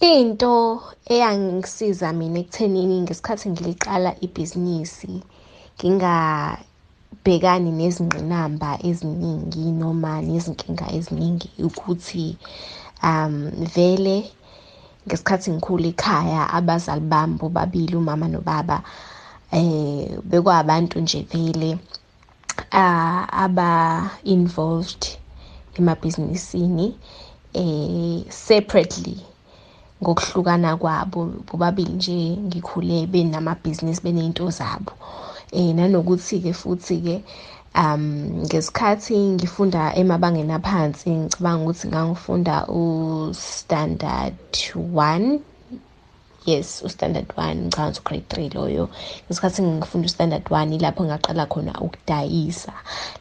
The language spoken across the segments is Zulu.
Into eyangisiza mina ekuthenini ngesikhathi ngiliqala ibhizinisi ngingabhekani nezingqinamba eziningi noma nezinkinga eziningi ukuthi um vele ngesikhathi ngikhula ekhaya abazali bami bobabili umama nobaba eh bekwabantu nje vele aba involved emabhizinisini eh separately. Ngokuhlukana kwabo bobabili nje ngikhule benamabhizinisi beney'nto zabo. Eh nanokuthi ke futhi ke um ngesikhathi ngifunda emabangeni aphansi ngicabanga ukuthi ngangifunda u-standard one. Yes u-standard one ngicabanga ukuthi u-grade three loyo. Ngesikhathi ngifunda u-standard one ilapho ngaqala khona ukudayisa.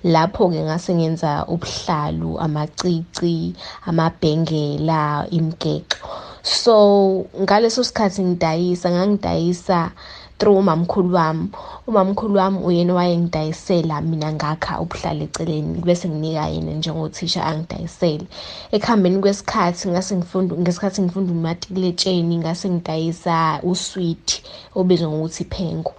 Lapho-ke ngase ngenza ubuhlalu amacici amabhengela imigexo. So ngaleso sikhathi ngidayisa ngangidayisa through umamkhulu wami. Umamkhulu wami uyena owayengidayisela mina ngakha ubuhlala eceleni bese nginika yena njengothisha angidayisele. Ekuhambeni kwesikhathi ngase ngifunda ngesikhathi ngifunda umatikuletsheni ngase ngidayisa usweet obizwa ngokuthi phengo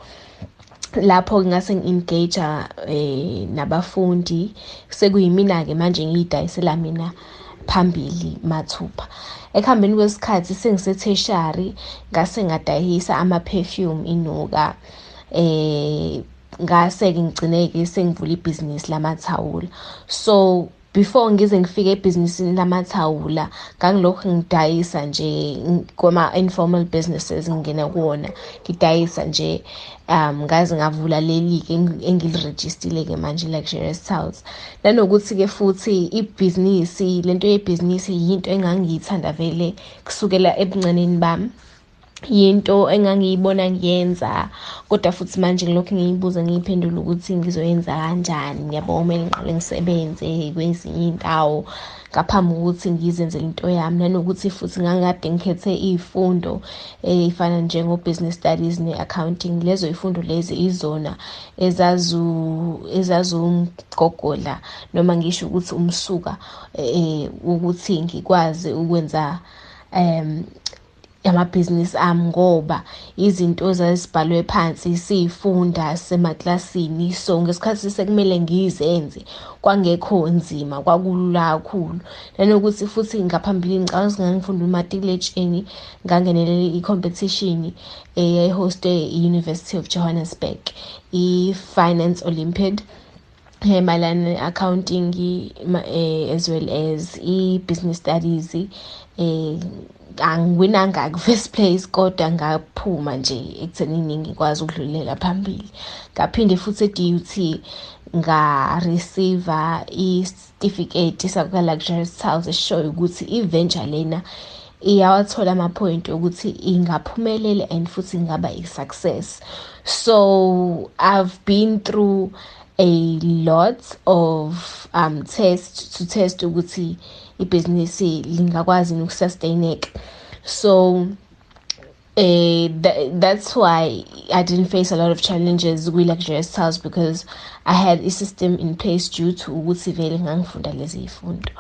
lapho ngase ngi-engage eh nabafundi. Sekuyimina ke manje ngiyidayisela mina phambili mathupha. Ekuhambeni kwesikhathi sengise-tertiary ngase ngadayisa ama-perfume inuka eh ngase-ke ngigcine-ke sengivula ibhizinisi lamathawula. So before ngize ngifike ebhizinisini lamathawula ngangilokhu ngidayisa nje kwama-informal businesses ngingena kuwona. Ngidayisa nje um ngaze ngavula leli-ke engilirejistile-ke manje i-luxurious towels nanokuthi-ke futhi ibhizinisi lento yebhizinisi yinto engangiyithanda vele kusukela ebuncaneni bami. Yinto engangiyibona ngiyenza kodwa futhi manje ngilokhu ngiyibuza ngiyiphendula ukuthi ngizoyenza kanjani. Yabo kumele ngiqale ngisebenze kwezinye iy'ndawo ngaphambi kokuthi ngizenzele into yami. Nanokuthi futhi ngangikade ngikhethe iy'fundo ey'fana njengo-business studies ne-accounting. Lezo y'fundo lezi izona ezazumgogodla noma ngisho ukuthi umsuka ukuthi ngikwazi ukwenza um amabhizinisi ami ngoba izinto zazibhalwe phansi siyifunda sisemaklasini so ngesikhathi sekumele ngizenze kwangekho nzima kwakulula kakhulu. Nanokuthi futhi ngaphambilini ngicabanga ukuthi ngangifunda umatikuletsheni ngangenelele i-competition eyayihostwe i-University of Johannesburg i-Finance Olympiad. Mayelana ne-accounting as well as i-business studies eh angiwinanga ku-first place kodwa ngaphuma nje ekuthenini ngikwazi ukudlulela phambili. Ngaphinde futhi e-DUT nga-receive isitifiketi sakuka-luxurious towels esishoyo ukuthi i-venture lena iyawathola amaphoyinti ukuthi ingaphumelela and futhi ingaba i-success. So i've been through a lot of um test to test ukuthi ibhizinisi lingakwazi ukusustaineka so uh, th- that's why I didn't face a lot of challenges with luxurious towels because I had a system in place due to ukuthi vele ngangifunda lezi zifundo